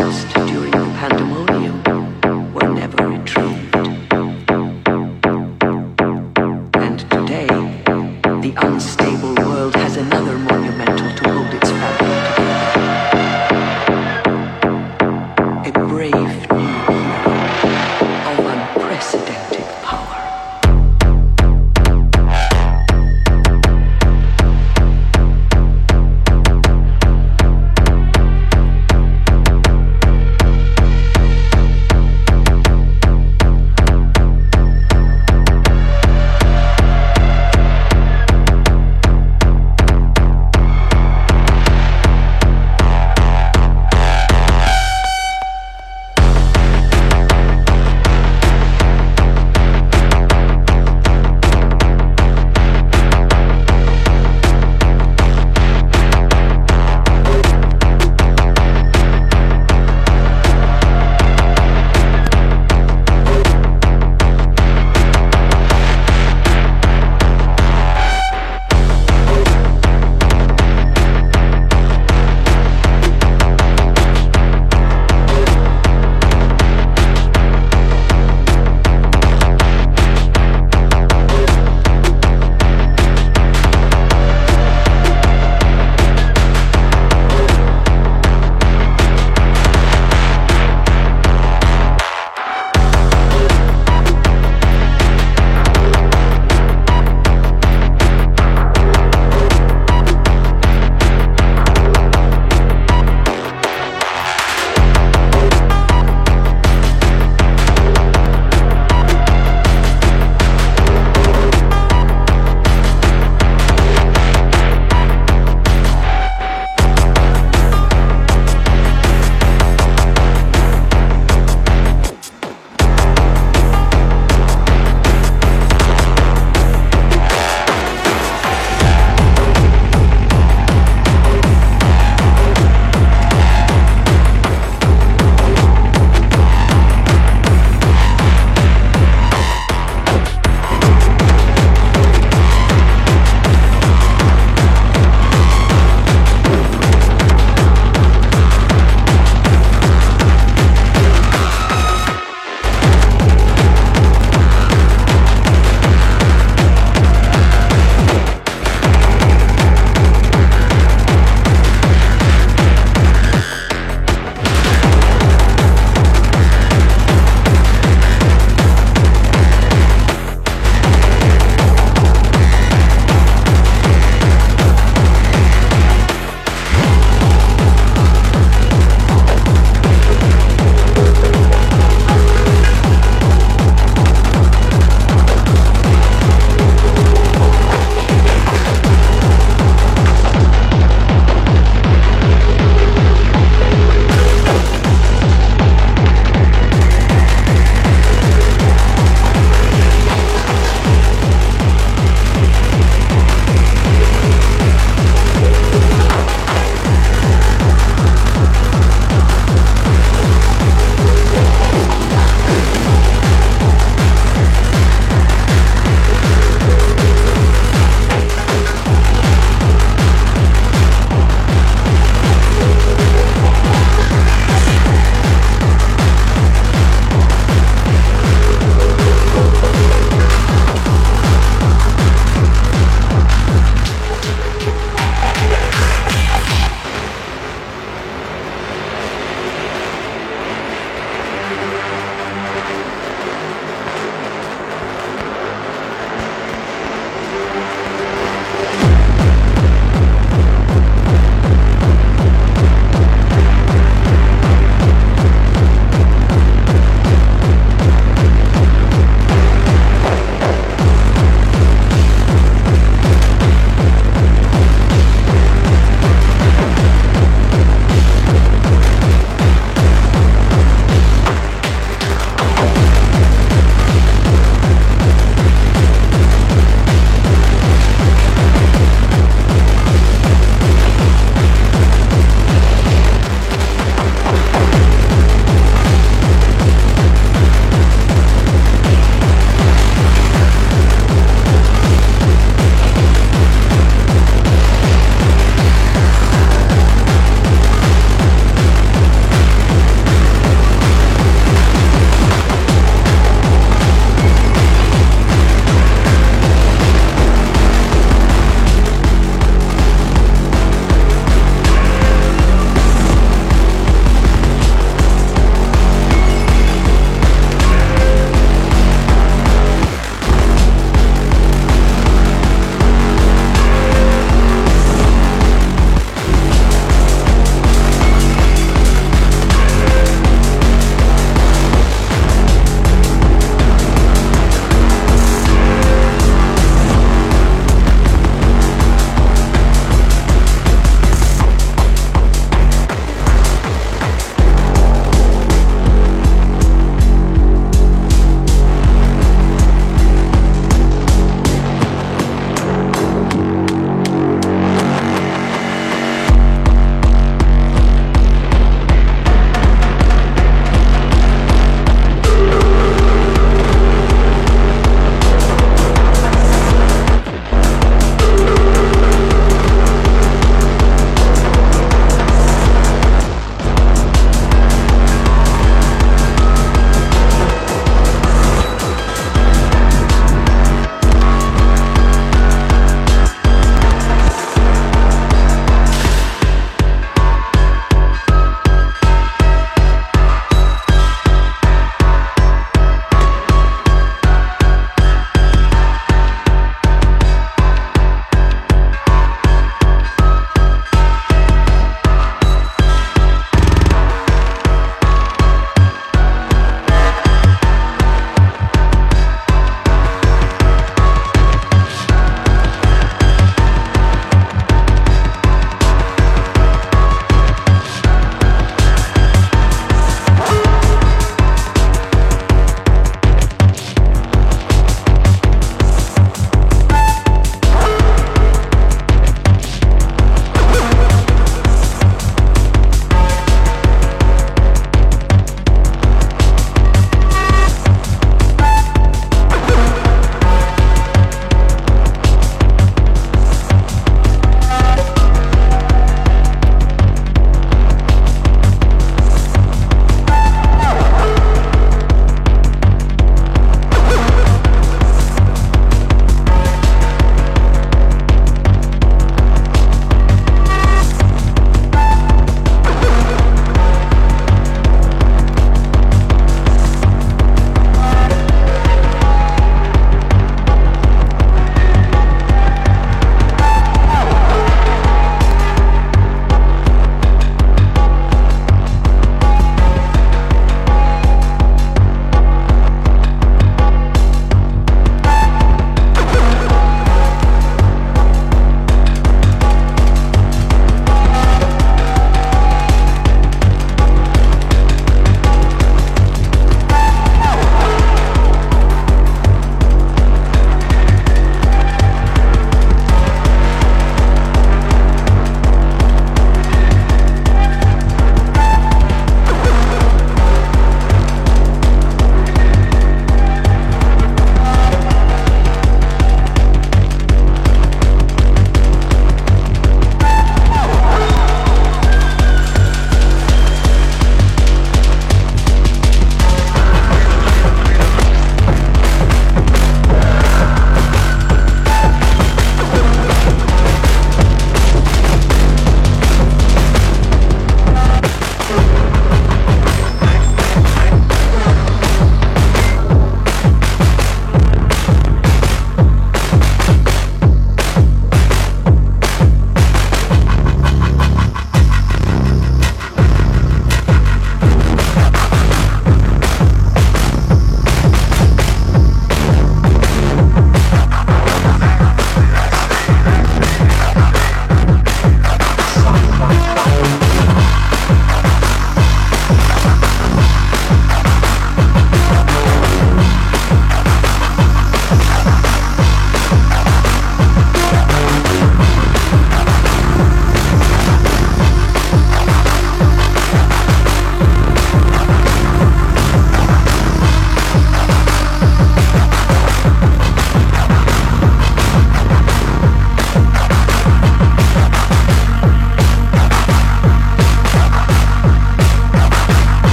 lost during the pandemonium.